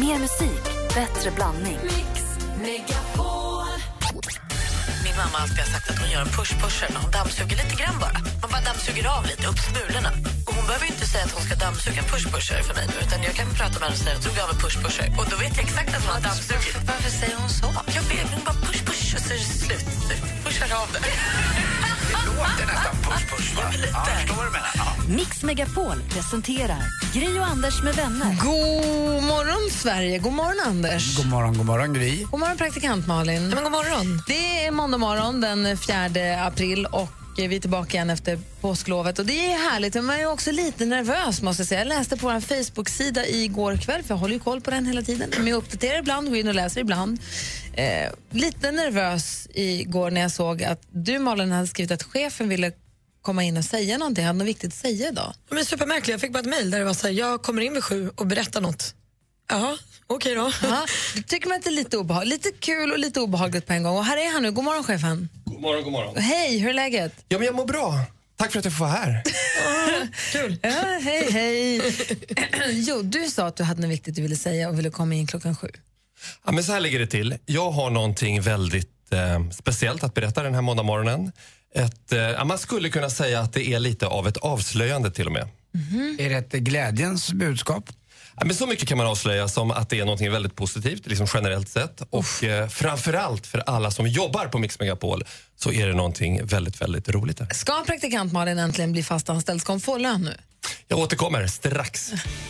Mer musik, bättre blandning. Min mamma har alltid sagt att hon gör en push-pusher när hon dammsuger lite grann bara. Man bara dammsuger av lite, upp smulorna. Och hon behöver ju inte säga att hon ska dammsuga en push-pusher för mig nu, utan jag kan prata med henne och säga att hon av en push-pusher. Och då vet jag exakt att hon har dammsugit. Varför säger hon så? Jag vet, hon bara push-push och så är det slut. Pushar av det. Det låter nästan push-push, va? Ja, jag förstår vad du menar. Ja. Mix Megapol presenterar Gry och Anders med vänner. God morgon, Sverige. God morgon, Anders. God morgon, god morgon, Gry. God morgon, praktikant Malin. Men god morgon. Det är måndag morgon den 4 april och vi är tillbaka igen efter påsklovet. Och Det är härligt, men man är också lite nervös. måste jag säga. Jag läste på vår Facebook-sida igår kväll, för jag håller ju koll på den hela tiden. Men jag uppdaterar ibland, går in och läser ibland. Eh, lite nervös igår när jag såg att du, Malin, hade skrivit att chefen ville komma in och säga någonting. Hade något viktigt att säga idag? Men supermärkligt. Jag fick bara ett mejl där det var så här, jag kommer in vid sju och berättar något. Jaha, okej då. Ja, då tycker man att det är lite, lite kul och lite obehagligt på en gång. Och här är han nu. God morgon, chefen. God morgon, god morgon. Hej, hur är läget? Ja, men jag mår bra. Tack för att jag får vara här. Kul. Ja, hej, hej. jo, du sa att du hade något viktigt du ville säga och ville komma in klockan sju. Ja, men så här ligger det till. Jag har någonting väldigt eh, speciellt att berätta den här måndagmorgonen. Ett, eh, ja, man skulle kunna säga att det är lite av ett avslöjande till och med. Är det ett glädjens budskap? Men så mycket kan man avslöja som att det är någonting väldigt positivt, liksom generellt sett. Och eh, framförallt för alla som jobbar på Mix Megapol så är det någonting väldigt, väldigt roligt. Där. Ska praktikant Malin äntligen bli fast anställd? Ska hon få lön nu? Jag återkommer strax.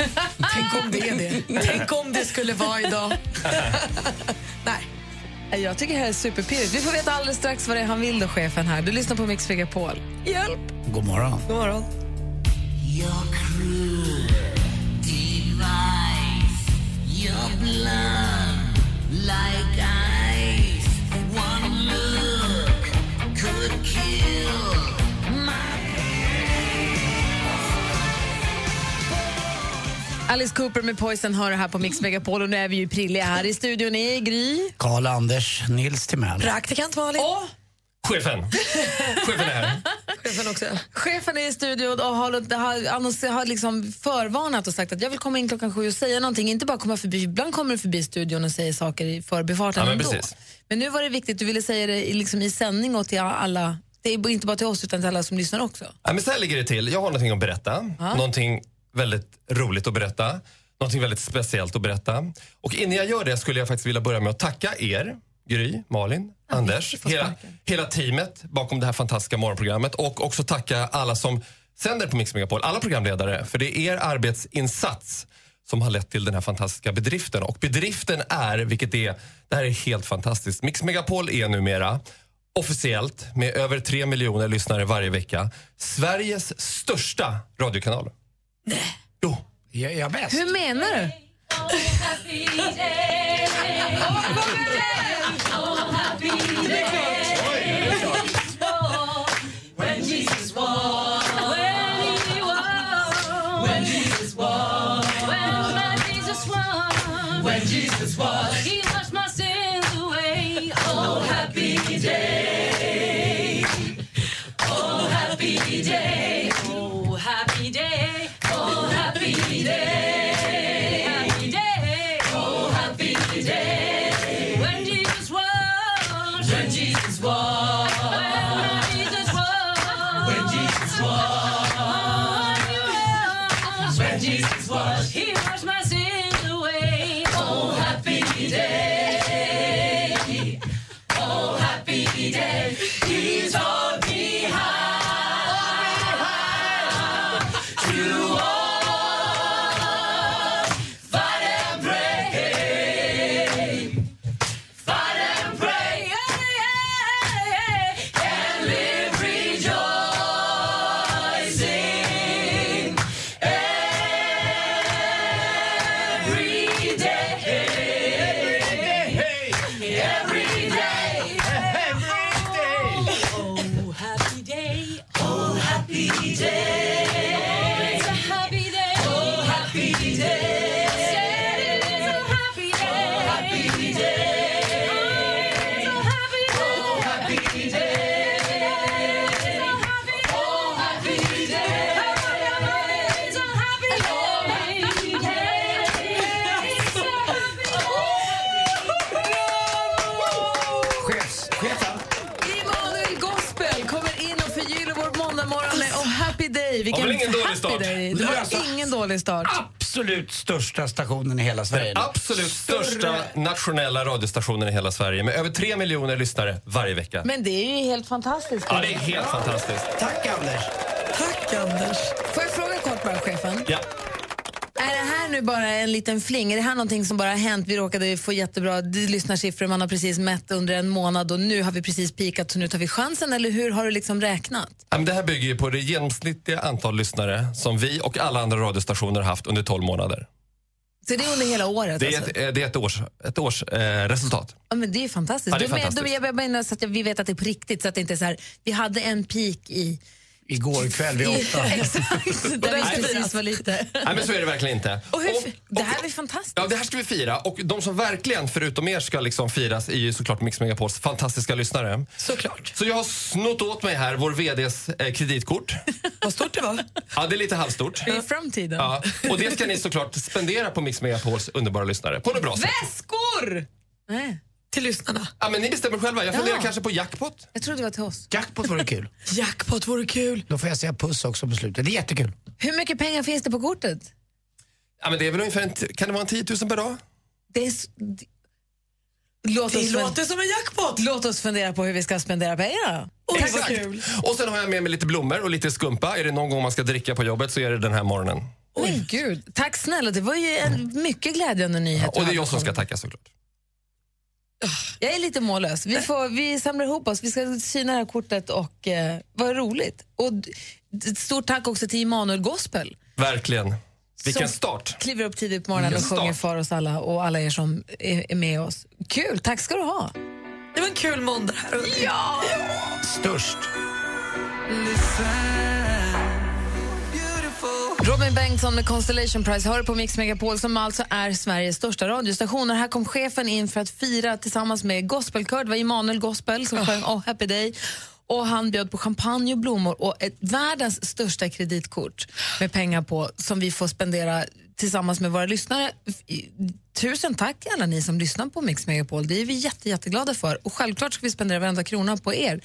Tänk om det är det. Tänk om det skulle vara idag. Nej. Jag tycker det här är superpirrigt. Vi får veta alldeles strax vad det är han vill då, chefen här. Du lyssnar på Mix Megapol. Hjälp! God morgon. God morgon. Alice Cooper med Poison hör det här på Mix Megapol och nu är vi ju prilliga här i studion i Gry. Karl Anders Nils Timell. Praktikant Malin. Chefen. Chefen är här. Chefen också. Chefen är i studion och har, har, har liksom förvarnat och sagt att jag vill komma in klockan sju och säga någonting. Inte bara komma förbi, ibland kommer du förbi studion och säger saker i förbifarten Ja, men ändå. precis. Men nu var det viktigt, du ville säga det i- liksom i sändning och till alla. Det är inte bara till oss utan till alla som lyssnar också. Ja, men så här ligger det till. Jag har någonting att berätta. Någonting väldigt roligt att berätta. Någonting väldigt speciellt att berätta. Och innan jag gör det skulle jag faktiskt vilja börja med att tacka er, Gry, Malin, Anders, får hela, hela teamet bakom det här fantastiska morgonprogrammet och också tacka alla som sänder på Mix Megapol, alla programledare, för det är er arbetsinsats som har lett till den här fantastiska bedriften. Och bedriften är, vilket är, det här är helt fantastiskt. Mix Megapol är numera officiellt med över tre miljoner lyssnare varje vecka Sveriges största radiokanal. Nej. Jo. Jag, jag är bäst. Hur menar du? happy day. Jesus was. When Jesus was, He washed my sins away. Oh, happy day. Dålig start. Det Nu var alltså- ingen dålig start. Absolut största stationen i hela Sverige. Den absolut största nationella radiostationen i hela Sverige med över tre miljoner lyssnare varje vecka. Men det är ju helt fantastiskt. Ja, det är helt fantastiskt. Tack Anders. Tack, Anders. Får jag fråga kort bara, chefen? Ja. Nu bara en liten fling? Är det här någonting som bara har hänt? Vi råkade få jättebra lyssnarsiffror, man har precis mätt under en månad och nu har vi precis pikat så nu tar vi chansen eller hur har du liksom räknat? Ja, men Det här bygger ju på det genomsnittliga antal lyssnare som vi och alla andra radiostationer har haft under 12 månader. Så det är under hela året? Det är alltså? ett, eh, det är ett års, ett års eh, resultat. Ja, men det är fantastiskt. Ja, det är Då men- fantastiskt. Då, jag menar så att vi vet att det är på riktigt så att det inte är så här, vi hade en peak i... Igår kväll vid åtta. Exakt, där vi precis var lite... Nej, men så är det verkligen inte. Och hur, Och- det här är fantastiskt. Ja, det här ska vi fira. Och de som verkligen, förutom er, ska liksom firas är ju såklart Mix Megapols fantastiska lyssnare. Såklart. Så jag har snott åt mig här vår VDs eh, kreditkort. Vad stort det var. Ja, det är lite halvstort. I framtiden. Ja, och det ska ni såklart spendera på Mix Megapols underbara lyssnare. På något bra sätt. Väskor! Nej, Till lyssnarna. Ja, men ni bestämmer själva. Jag funderar Ja. kanske på jackpot. jag trodde det var till oss. Jackpot vore kul. Jackpot vore kul. Då får jag säga puss också på slutet. Det är jättekul. Hur mycket pengar finns det på kortet? Ja, men det är väl ungefär en t- kan det vara en 10 000 per dag? Det är s- Låt Det oss, låter som en jackpot. låt oss fundera på hur vi ska spendera pengarna. Oj, vad Exakt. kul. Och sen har jag med mig lite blommor och lite skumpa. Är det någon gång man ska dricka på jobbet så är det den här morgonen. Men gud, tack snälla. Det var ju en mycket glädjande nyhet. Och det är jag som ska tacka såklart. Jag är lite mållös. Vi, får, vi samlar ihop oss, vi ska syna det här kortet och eh, vad roligt. Och stort tack också till Immanuel Gospel. Verkligen. Vilken start. Kliver upp tidigt på morgonen och sjunger för oss alla och alla er som är, är med oss. Kul, tack ska du ha. Det var en kul måndag här. Ja. Störst. Robin Bengtsson med Constellation Prize hör på Mix Megapol som alltså är Sveriges största radiostation. Och här kom chefen in för att fira tillsammans med gospelkör. Det var Immanuel Gospel som sjöng Oh Happy Day. Och han bjöd på champagne och blommor och ett världens största kreditkort med pengar på som vi får spendera tillsammans med våra lyssnare. Tusen tack alla ni som lyssnar på Mix Megapol. Det är vi jätte, jätteglada för. Och självklart ska vi spendera varenda krona på er.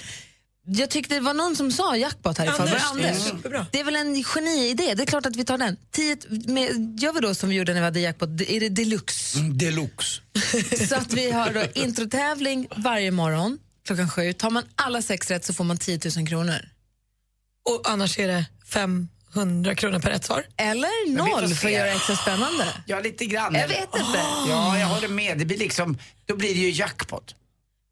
Jag tyckte det var någon som sa jackpot här det Anders. Anders? Mm. Superbra. Det är väl en geniidé. Det är klart att vi tar den. Tio, med, gör vi då som vi gjorde när vi hade jackpot, är det deluxe. Mm, Deluxe. Så att vi har då introtävling varje morgon klockan sju. Tar man alla sex rätt så får man 10 000 kronor. Och annars är det 500 kronor per rätt svar. Eller noll för att göra det extra spännande. Ja, lite grann. Jag vet inte. Ja, jag håller med. Det blir liksom, då blir det ju jackpot.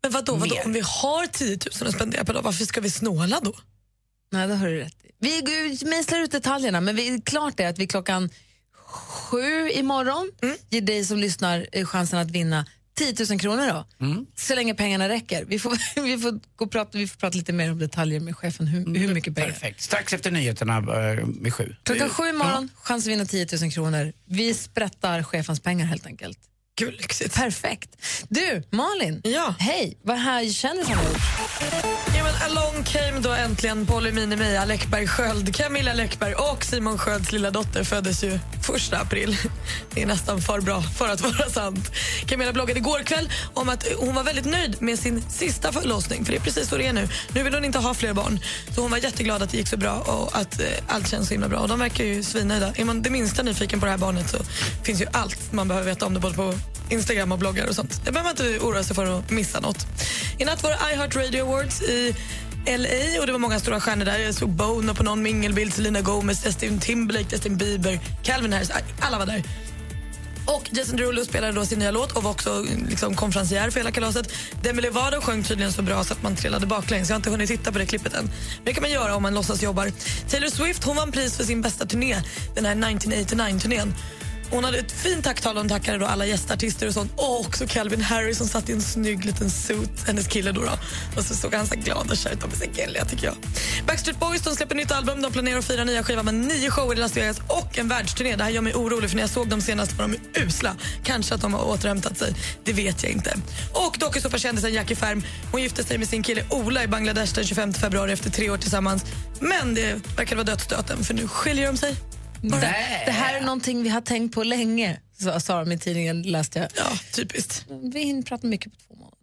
Men vadå, vadå? Mer. om vi har 10 000 att spendera per dag, varför ska vi snåla då? Nej, det har du rätt i. Vi går- mejslar ut detaljerna, men vi, klart är att vi klockan sju imorgon ger dig som lyssnar eh, chansen att vinna 10 000 kronor. Då. Så länge pengarna räcker. Vi får, vi, får gå och prata, vi får prata lite mer om detaljer med chefen, hur, hur mycket pengar. Perfekt. Strax efter nyheterna eh, vid sju. Klockan sju imorgon, chans att vinna 10 000 kronor. Vi sprättar chefens pengar helt enkelt. Gud, lyxigt. Perfekt. Du, Malin. Ja. Hej, vad här kändisar har? Ja, men along came då äntligen Polly Mini-Mia Läckberg Sköld. Camilla Läckberg och Simon Skölds lilla dotter föddes ju första april. Det är nästan för bra för att vara sant. Camilla bloggade igår kväll om att hon var väldigt nöjd med sin sista förlossning. För det är precis så det är nu. Nu vill hon inte ha fler barn. Så hon var jätteglad att det gick så bra och att eh, allt känns så himla bra. Och de verkar ju svinnöjda. Är man det minsta nyfiken på det här barnet så finns ju allt man behöver veta om det både på Instagram och bloggar och sånt. Det behöver man inte oroa sig för att missa något. I natt var det iHeart Radio Awards i LA och det var många stora stjärnor där. Jag såg Bono på någon mingelbild, Selena Gomez, Justin Timberlake, Justin Bieber, Calvin Harris. Alla var där. Och Jason Derulo spelade då sin nya låt och var också liksom, konferencier för hela kalaset. Demi Lovato sjöng tydligen så bra så att man trillade baklänges. Jag har inte hunnit titta på det klippet än. Men det kan man göra om man låtsas jobbar. Taylor Swift hon vann pris för sin bästa turné, den här 1989-turnén. Hon hade ett fint tacktal och tackade då alla gästartister och sånt. Och också Calvin Harris som satt i en snygg liten suit, hennes kille då. då. Och så såg han så glad och kär ut. De är så gulliga tycker jag. Backstreet Boys de släpper nytt album. De planerar att fira nya skivan med nio shower i Las Vegas och en världsturné. Det här gör mig orolig för när jag såg dem senast var de usla. Kanske att de har återhämtat sig. Det vet jag inte. Och dokusåpakändisen Jackie Färm. Hon gifte sig med sin kille Ola i Bangladesh den 25 februari efter tre år tillsammans. Men det verkar vara dödsstöten för nu skiljer de sig. Det, det här är någonting vi har tänkt på länge, sa- de i tidningen, läste jag. Ja, typiskt. Vi hinner prata mycket på två månader.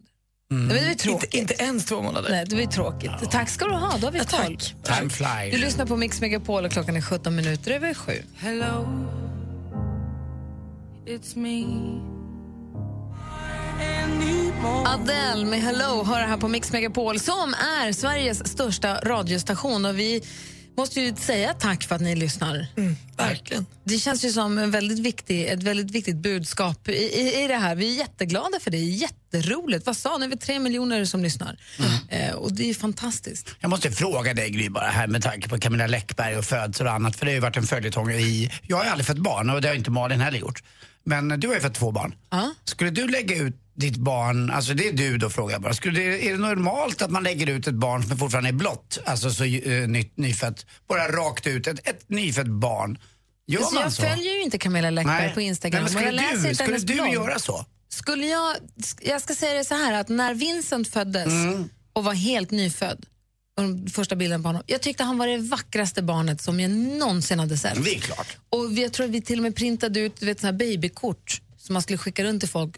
Men det är tråkigt. Inte, inte ens två månader. Nej, det var tråkigt. Tack ska du ha, då har vi koll. tack. Time Du fly. lyssnar på Mix Megapol och klockan är 17 minuter över sju. Hello, it's me. Adele med Hello hör här på Mix Megapol som är Sveriges största radiostation. Och vi måste ju säga tack för att ni lyssnar. Verkligen. Det känns ju som en väldigt viktig, ett väldigt viktigt budskap i, i, i det här. Vi är jätteglada för det. Jätteroligt. Vad sa ni? Vi är tre miljoner som lyssnar. Eh, och det är fantastiskt. Jag måste fråga dig Gry bara här med tanke på Camilla Läckberg och födsel och annat. För det har ju varit en följetong i... Jag har ju aldrig fått barn och det har inte Malin heller gjort. Men du har ju fått två barn. Ja. Skulle du lägga ut ditt barn, alltså det är du då frågar jag bara. Skulle det, är det normalt att man lägger ut ett barn som fortfarande är blått, alltså så uh, ny, nyfött, bara rakt ut, ett, ett nyfött barn? Gör Alltså, man jag så? följer ju inte Camilla Läckberg på Instagram. Nej, men skulle du, skulle du blogg. göra så? Skulle jag, jag ska säga det så här att när Vincent föddes och var helt nyfödd, och första bilden på honom, jag tyckte han var det vackraste barnet som jag någonsin hade sett. Det är klart. Och jag tror att vi till och med printade ut vet, såna här babykort som man skulle skicka runt till folk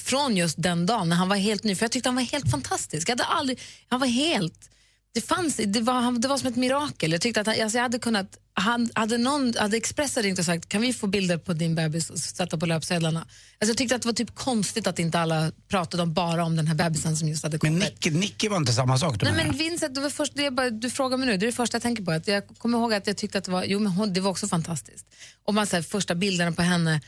från just den dagen när han var helt ny. För jag tyckte han var helt fantastisk. Jag hade aldrig, han var helt... Det, fanns, det, var, det var som ett mirakel. Jag tyckte att han, alltså jag hade kunnat... Han, hade, någon, hade Expressen ringt och sagt kan vi få bilder på din bebis och sätta på löpsedlarna? Alltså jag tyckte att det var typ konstigt att inte alla pratade om, bara om den här bebisen som just hade Men kommit. Nicky, Nicky var inte samma sak du Nej, men Vincent, det var först, det bara, du frågar mig nu, det är det första jag tänker på. Att jag kommer ihåg att jag tyckte att det var, jo, men hon, det var också fantastiskt. Och man säger första bilderna på henne.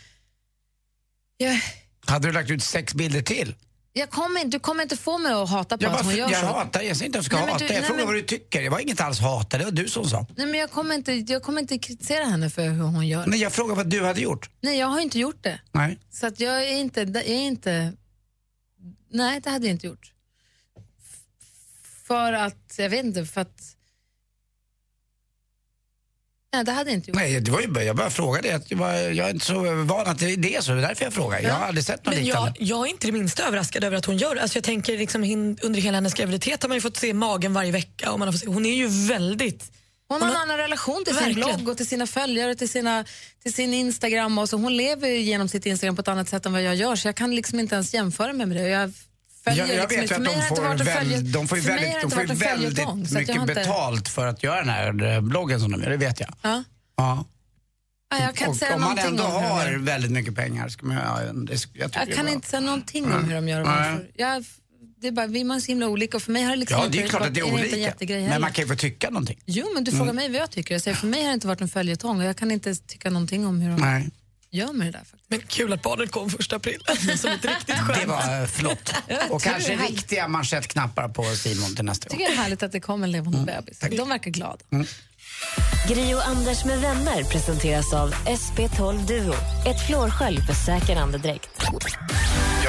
Jag, Hade du lagt ut sex bilder till? jag kommer, du kommer inte få mig att hata på Jag, att bara, hon gör jag så. hatar, jag säger inte att jag ska Nej, hata, du- jag frågar vad du tycker. Det var inget alls hata, det var du som sa. Nej, men jag, kommer inte, jag kommer inte kritisera henne för hur hon gör. Nej, jag frågar vad du hade gjort. Nej, jag har inte gjort det. Nej. Så att jag är inte, jag är inte... Nej, det hade jag inte gjort. För att, jag vet inte, för att... Nej, det hade inte gjort. Nej, det var ju, bara- jag bara frågade. Jag, jag, var- jag är inte så van att det, är så, det är därför jag frågar. Jag har aldrig sett något Men liknande. jag, jag är inte det minsta överraskad över att hon gör det. Alltså jag tänker liksom, hin- under hela hennes graviditet har man ju fått se magen varje vecka. Och man har fått se, hon är ju väldigt... Hon har en annan relation till sin Verkligen. blogg och till sina följare, till, sina, till sin Instagram. Och så hon lever ju genom sitt Instagram på ett annat sätt än vad jag gör. Så jag kan liksom inte ens jämföra mig med det. Jag följer Jag, jag liksom, vet för att de får, väl, de får ju väldigt, de får väldigt jag mycket inte- betalt för att göra den här eh, bloggen som de gör, det vet jag. Ja. Ja. Ja, jag kan inte Och säga om man ändå om har väldigt mycket pengar ska man ja, det, jag, Jag det kan inte säga någonting om hur de gör. Jag, det är bara, vi är så himla olika och för mig har det liksom Ja, det är klart att det är olika. Men man kan ju få tycka någonting. Jo, men du frågar mig vad jag tycker. Jag säger, för mig har det inte varit en följetong och jag kan inte tycka någonting om hur de Nej. Gör med det där. Faktiskt. Men kul att barnet kom första april. Som ett riktigt skämt. Det var eh, flott. Och kanske riktiga manschettknappar på Simon till nästa Jag gång. tycker det är härligt att det kom en levande Mm. bebis. De verkar glada. Gri och Anders med vänner presenteras av SP12 Duo. Ett flårskölj för säker andedräkt.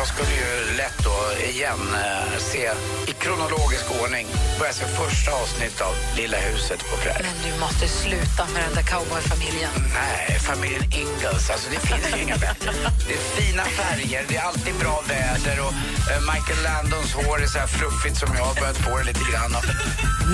Jag skulle ju lätt då igen eh, se i kronologisk ordning börja se första avsnitt av Lilla huset på prärien. Men du måste sluta med den där cowboyfamiljen. Nej, familjen Ingalls, alltså det finns ju inga bättre. Det är fina färger, det är alltid bra väder och eh, Michael Landons hår är så här fluffigt som jag har börjat få det lite grann. Och,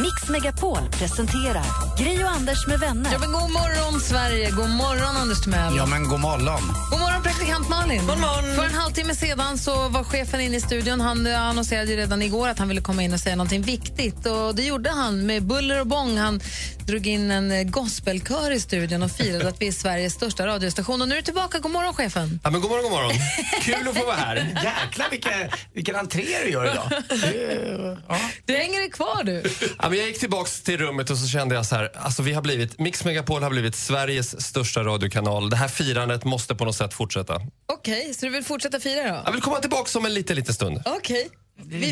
Mix Megapol presenterar Gri och Anders med vänner. Ja, men god morgon, Sverige. God morgon, Anders Timell. ja men god morgon. God morgon, praktikant Malin. God morgon. För en halvtimme sedan så var chefen inne i studion. Han eh, annonserade ju redan igår att han ville komma in och säga någonting viktigt. Och Det gjorde han med buller och bång. Han drog in en eh, gospelkör i studion och firade att vi är Sveriges största radiostation. Och nu är du tillbaka. God morgon, chefen. Ja, men god morgon, god morgon. Kul att få vara här. Jäklar vilken, vilken entré du gör idag. Det ja. Du hänger kvar, du. Ja, men jag gick tillbaks till rummet och så kände jag så här, alltså vi har blivit, Mix Megapol har blivit Sveriges största radiokanal. Det här firandet måste på något sätt fortsätta. Okej, så du vill fortsätta fira då? Jag vill komma tillbaks om en liten, liten stund. Okej.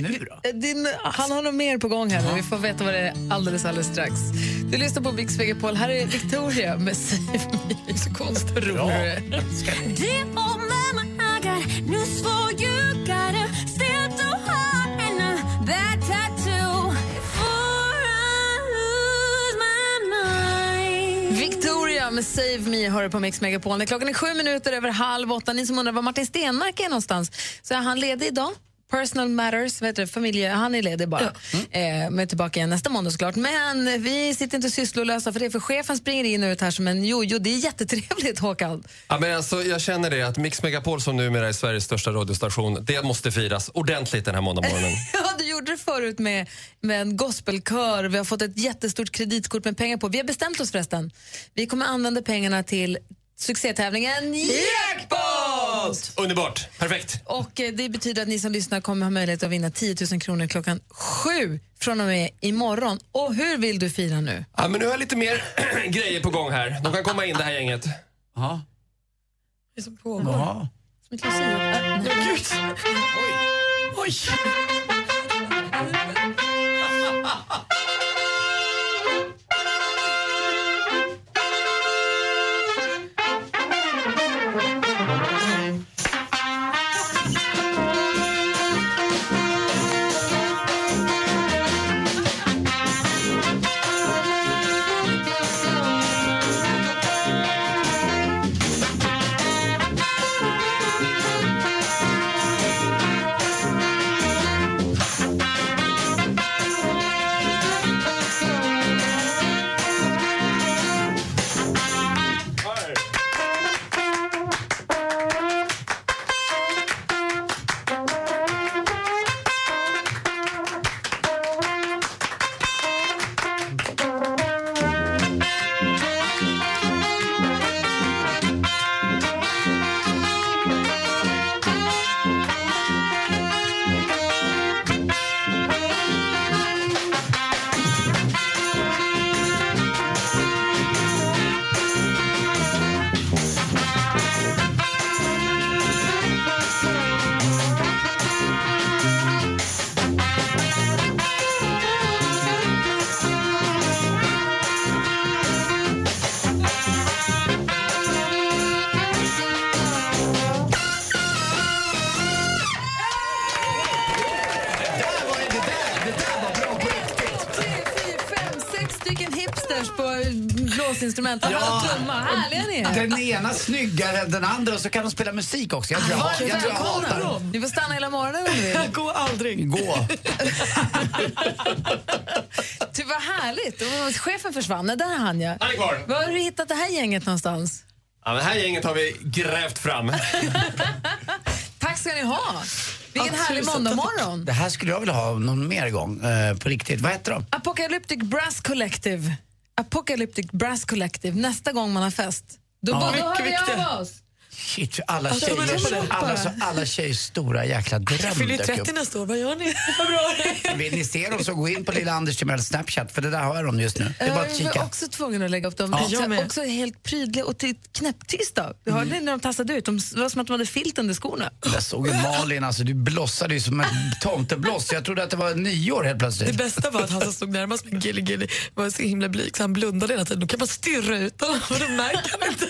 nu då? eh, Din, han har nog mer på gång här nu. Vi får veta vad det är alldeles, alldeles strax. Du lyssnar på Mix Megapol. Här är Victoria med Save Me. Så konstigt rolig du är. Victoria med Save Me hör du på Mix Megapol. Klockan är sju minuter över halv åtta. Ni som undrar var Martin Stenmark är någonstans så är han ledig idag. Personal Matters, vet du, familje, han är ledig bara. Eh, men är tillbaka igen nästa måndag såklart. Men vi sitter inte sysslolösa för det, för chefen springer in och ut här som en jojo. Det är jättetrevligt Håkan. Ja, men alltså, jag känner det att Mix Megapol som numera är Sveriges största radiostation, det måste firas ordentligt den här måndagmorgonen. Ja, du gjorde det förut med, med en gospelkör. Vi har fått ett jättestort kreditkort med pengar på. Vi har bestämt oss förresten. Vi kommer använda pengarna till succétävlingen Jackpot! Underbart, perfekt. Och eh, det betyder att ni som lyssnar kommer ha möjlighet att vinna 10 000 kronor klockan sju från och med imorgon. Och hur vill du fira nu? Ja, men nu har jag lite mer grejer på gång här. De kan komma in det här gänget. Ja. Det som pågår. Ja. Som ett lucia. Äh. Gud! Oj! Blåsinstrument. Ja. Ja. Trumma. Härliga ni är. Den ena snyggare än den andra och så kan de spela musik också. Jag tror jag, jag, tror jag hatar. Ni får stanna hela morgonen om ni vill. Gå aldrig. Gå. Ty, vad härligt. Och chefen försvann. Nej, Där är han ja. Han är kvar. Var har du hittat det här gänget någonstans? Ja, men det här gänget har vi grävt fram. Tack ska ni ha. Vilken Ja, härlig måndagmorgon. Det här skulle jag vilja ha någon mer gång eh, på riktigt. Vad heter de? Apocalyptic Brass Collective. Apocalyptic Brass Collective. Nästa gång man har fest. Då, Ja. då hör vi av oss. Shit, alla Alltså, det är alla, så, alla tjejers stora jäkla Jag dröm fyller ju dök 30 upp. nästa år. Vad gör ni i februari? Vill ni se dem så gå in på lilla Anders Timells Snapchat för det där har jag dem just nu. Det är bara att Jag var kika. också tvungen att lägga upp dem. Ja. Så Jag också helt prydliga och ty- knäpptysta. Du hörde när de tassade ut. De, det var som att de hade filt under skorna. Jag såg ju Malin, alltså, du blossade ju som ett tomtebloss. Jag trodde att det var nyår helt Det plötsligt. bästa var att han som stod närmast med Gilly Gilly var så himla blyg så han blundade hela tiden. Då kan man stirra ut honom och då märker han inte.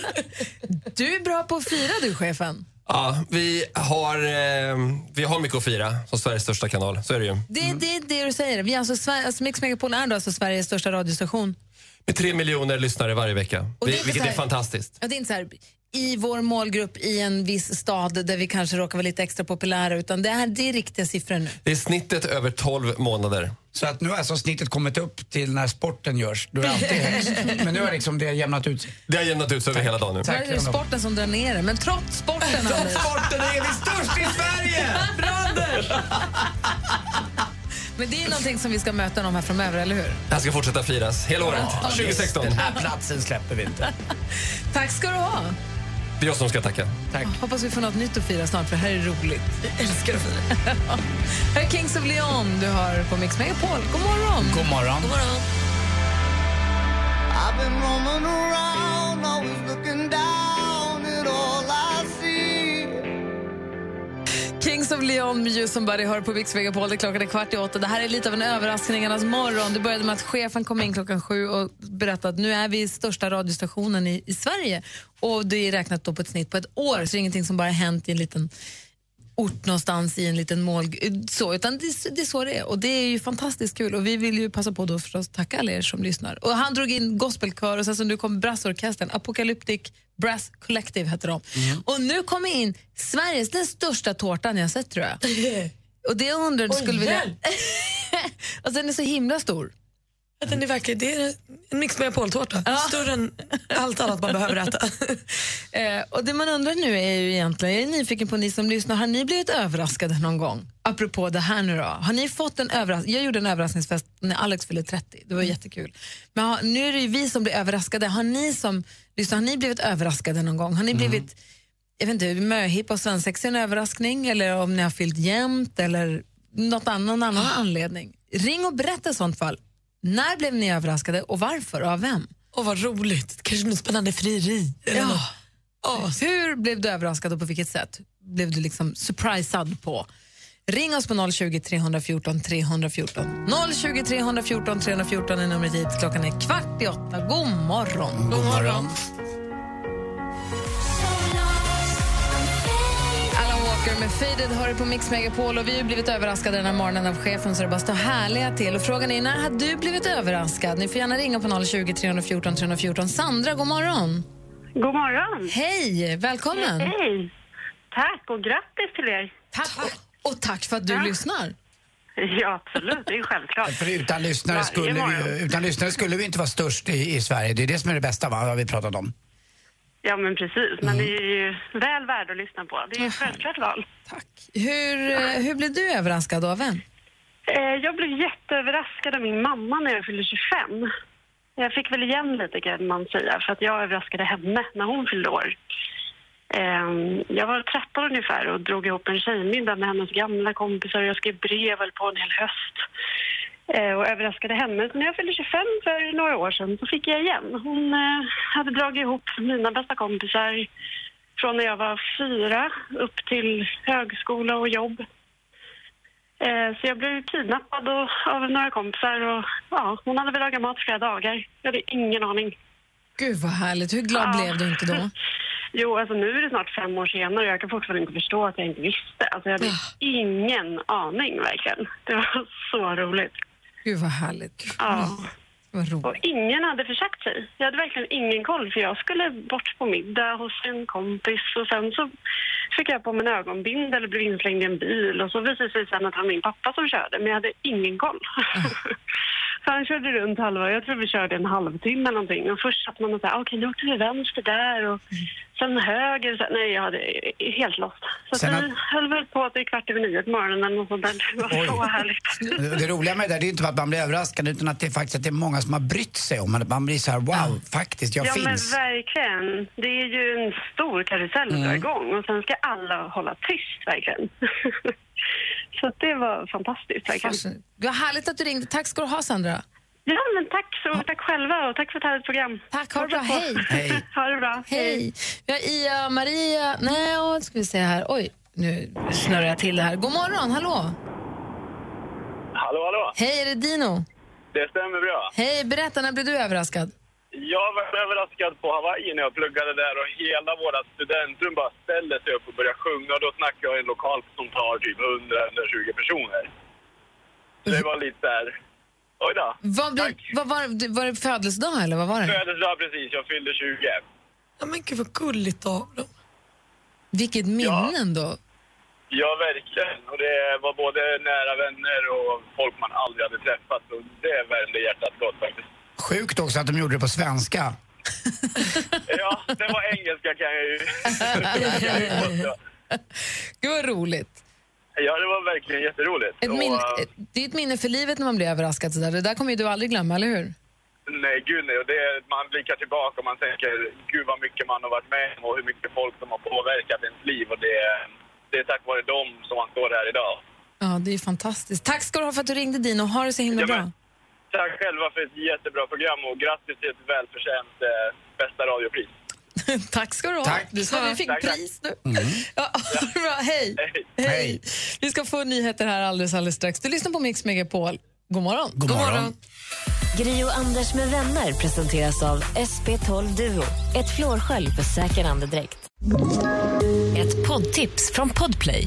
Du är bra på att fira du, chefen. Ja, vi har, eh, vi har mycket att fira som Sveriges största kanal. Så är det ju. Det, det är det du säger. Vi är alltså, Sver- alltså Mix Megapol är då alltså Sveriges största radiostation. Med tre miljoner lyssnare varje vecka. Och det är Vi, inte vilket så är här- fantastiskt. Ja, det är inte så här, i vår målgrupp i en viss stad där vi kanske råkar vara lite extra populära utan det, här, det är riktiga siffror nu. Det är snittet över 12 månader. Så att nu har alltså snittet kommit upp till när sporten görs. Då är det alltid högst. Men nu har liksom det jämnat ut sig. Det har jämnat ut sig över hela dagen nu. Är det sporten som drar ner det, men trots sporten Anders. Sporten är vi störst i Sverige! Men det är någonting som vi ska möta dem här framöver, eller hur? Det här ska fortsätta firas hela året. 2016. Den här platsen släpper vi inte. Tack ska du ha. Det är jag som ska tacka. Tack. Hoppas vi får något nytt att fira snart, för det här är roligt. Jag älskar att fira. här är Kings of Leon du har på Mix Megapol. God morgon! God morgon. God morgon. I've been roaming around, always looking down at all I see. Kings of Leon med You Somebody hör på Mix Megapol. Det är klockan är kvart i åtta. Det här är lite av en överraskningarnas morgon. Det började med att chefen kom in klockan sju och berättade att nu är vi största radiostationen i, i Sverige. Och det är räknat då på ett snitt på ett år, så det är ingenting som bara hänt i en liten ort någonstans i en liten mål... Så, utan det, det är så det är. Och det är ju fantastiskt kul. Och vi vill ju passa på då förstås tacka alla er som lyssnar. Och han drog in gospelkör och sen som nu kom brassorkestern, Apocalyptic Brass Collective hette de. Och nu kommer in Sveriges, den största tårtan jag sett tror jag. Och det jag Oj, skulle vilja... hjälp! alltså den är så himla stor. Att Den är verkligen, det är en Mix Megapol-tårta. Större än allt annat man behöver äta. Eh, och det man undrar nu är ju egentligen, jag är nyfiken på ni som lyssnar, har ni blivit överraskade någon gång? Apropå det här nu då. Har ni fått en överraskning? Jag gjorde en överraskningsfest när Alex fyllde 30, det var jättekul. Men har, nu är det ju vi som blir överraskade. Har ni som lyssnar, har ni blivit överraskade någon gång? Har ni blivit, jag vet inte, möhippa och svensexa en överraskning? Eller om ni har fyllt jämnt eller något annan, annan anledning? Ring och berätta i sånt fall. När blev ni överraskade och varför och av vem? Åh vad roligt, kanske något spännande frieri. Ja. Hur blev du överraskad och på vilket sätt blev du liksom surprisad på? Ring oss på 020 314 314. 020 314 314 är numret hit. Klockan är kvart i åtta. God morgon. God morgon. Alan Walker med Faded har du på Mix Megapol och vi har blivit överraskade den här morgonen av chefen så det bara står härliga till. Och frågan är, när har du blivit överraskad? Ni får gärna ringa på 020 314 314. Sandra, god morgon. God morgon. Hej, välkommen. Hej. Tack och grattis till er. Tack. Och, och tack för att du lyssnar. Ja, absolut. Det är självklart. För utan lyssnare, skulle vi, utan lyssnare skulle vi inte vara störst i, i Sverige. Det är det som är det bästa, va? har vi pratat om. Ja, men precis. Men det är ju väl värd att lyssna på. Det är ett självklart val. Tack. Hur, eh, hur blev du överraskad av vem? Eh, Jag blev jätteöverraskad av min mamma när jag fyllde 25. Jag fick väl igen lite kan man säga, för att jag överraskade henne när hon fyllde år. Eh, Jag var 13 ungefär och drog ihop en tjejmiddag med hennes gamla kompisar. Jag skrev brev på en hel höst och överraskade henne. Så när jag fyllde 25 för några år sedan så fick jag igen. Hon eh, hade dragit ihop mina bästa kompisar från när jag var fyra upp till högskola och jobb. Eh, Så jag blev kidnappad av några kompisar och ja, hon hade väl lagat mat flera dagar. Jag hade ingen aning. Gud vad härligt. Hur glad Ja. blev du inte då? Jo, alltså nu är det snart fem år senare och jag kan fortfarande inte förstå att jag inte visste. Alltså jag hade ingen aning verkligen. Det var så roligt. Gud vad härligt. Ja. Vad roligt. Och ingen hade försagt sig. Jag hade verkligen ingen koll för jag skulle bort på middag hos en kompis och sen så fick jag på mig en ögonbindel och blev inslängd i en bil och så visade det sig sen att det var min pappa som körde men jag hade ingen koll. så han körde runt halva, jag tror vi körde en halvtimme eller någonting och först satt man och sa okej nu åkte vi vänster där och sen höger, så, nej jag hade helt lost. Så Sen att vi att- höll väl på till kvart över nio på morgonen eller något sånt där. Det var Oj. så härligt. Det roliga med det där, det är inte bara att man blir överraskad utan att det är faktiskt att det är många som har brytt sig om Man blir så här, wow, faktiskt, jag ja, finns. men verkligen. Det är ju en stor karusell dra igång och sen ska alla hålla tyst, verkligen. så att det var fantastiskt, verkligen. Vad härligt att du ringde. Tack ska du ha Sandra. Ja, men tack så tack själva och tack för ett härligt program. Tack, ha det bra. Hej. Hej. Ha det bra. Hej. Vi har Ia, Maria, nej, vad ska vi se här. Oj, nu snurrar jag till det här. God morgon, hallå. Hallå, hallå. Hej, är det Dino? Det stämmer bra. Hej, berätta, när blev du överraskad? Jag var överraskad på Hawaii när jag pluggade där och hela vårt studentrum bara ställde sig upp och började sjunga. Och då snackar jag i en lokal som tar typ 100-120 personer. Så det var lite där... Oj då. Vad blev, Tack. vad var, det- var det födelsedag eller vad var det? Födelsedag precis, jag fyllde 20. Ja, men gud vad gulligt av dem. Vilket minne ändå. Ja, verkligen. Och det var både nära vänner och folk man aldrig hade träffat. Och det värmde hjärtat gott faktiskt. Sjukt också att de gjorde det på svenska. Ja, det var engelska kan jag ju... Gud vad roligt. Ja, det var verkligen jätteroligt. Ett Och, minne, det är ett minne för livet när man blir överraskad. Så där. Det där kommer ju du aldrig glömma, eller hur? Nej, gud nej. Det, är- man blickar tillbaka och man tänker gud vad mycket man har varit med om och hur mycket folk som har påverkat ens liv. Och det, är- det är tack vare dem som man står här idag. Ja, det är fantastiskt. Tack ska du ha för att du ringde Dino. Ha det så himla Ja, bra. Tack själva för ett jättebra program och grattis till ett välförtjänt eh, bästa radiopris. tack ska du ha. Tack. Du sa vi fick Tack, tack. pris nu. Ja, ha det bra. Hej. Hej. Hej. Vi ska få nyheter här alldeles, alldeles strax. Du lyssnar på Mix Megapol. God morgon. God morgon. Gri och Anders med vänner presenteras av SP12 Duo. Ett flårskölj för säker andedräkt. Ett poddtips från Podplay.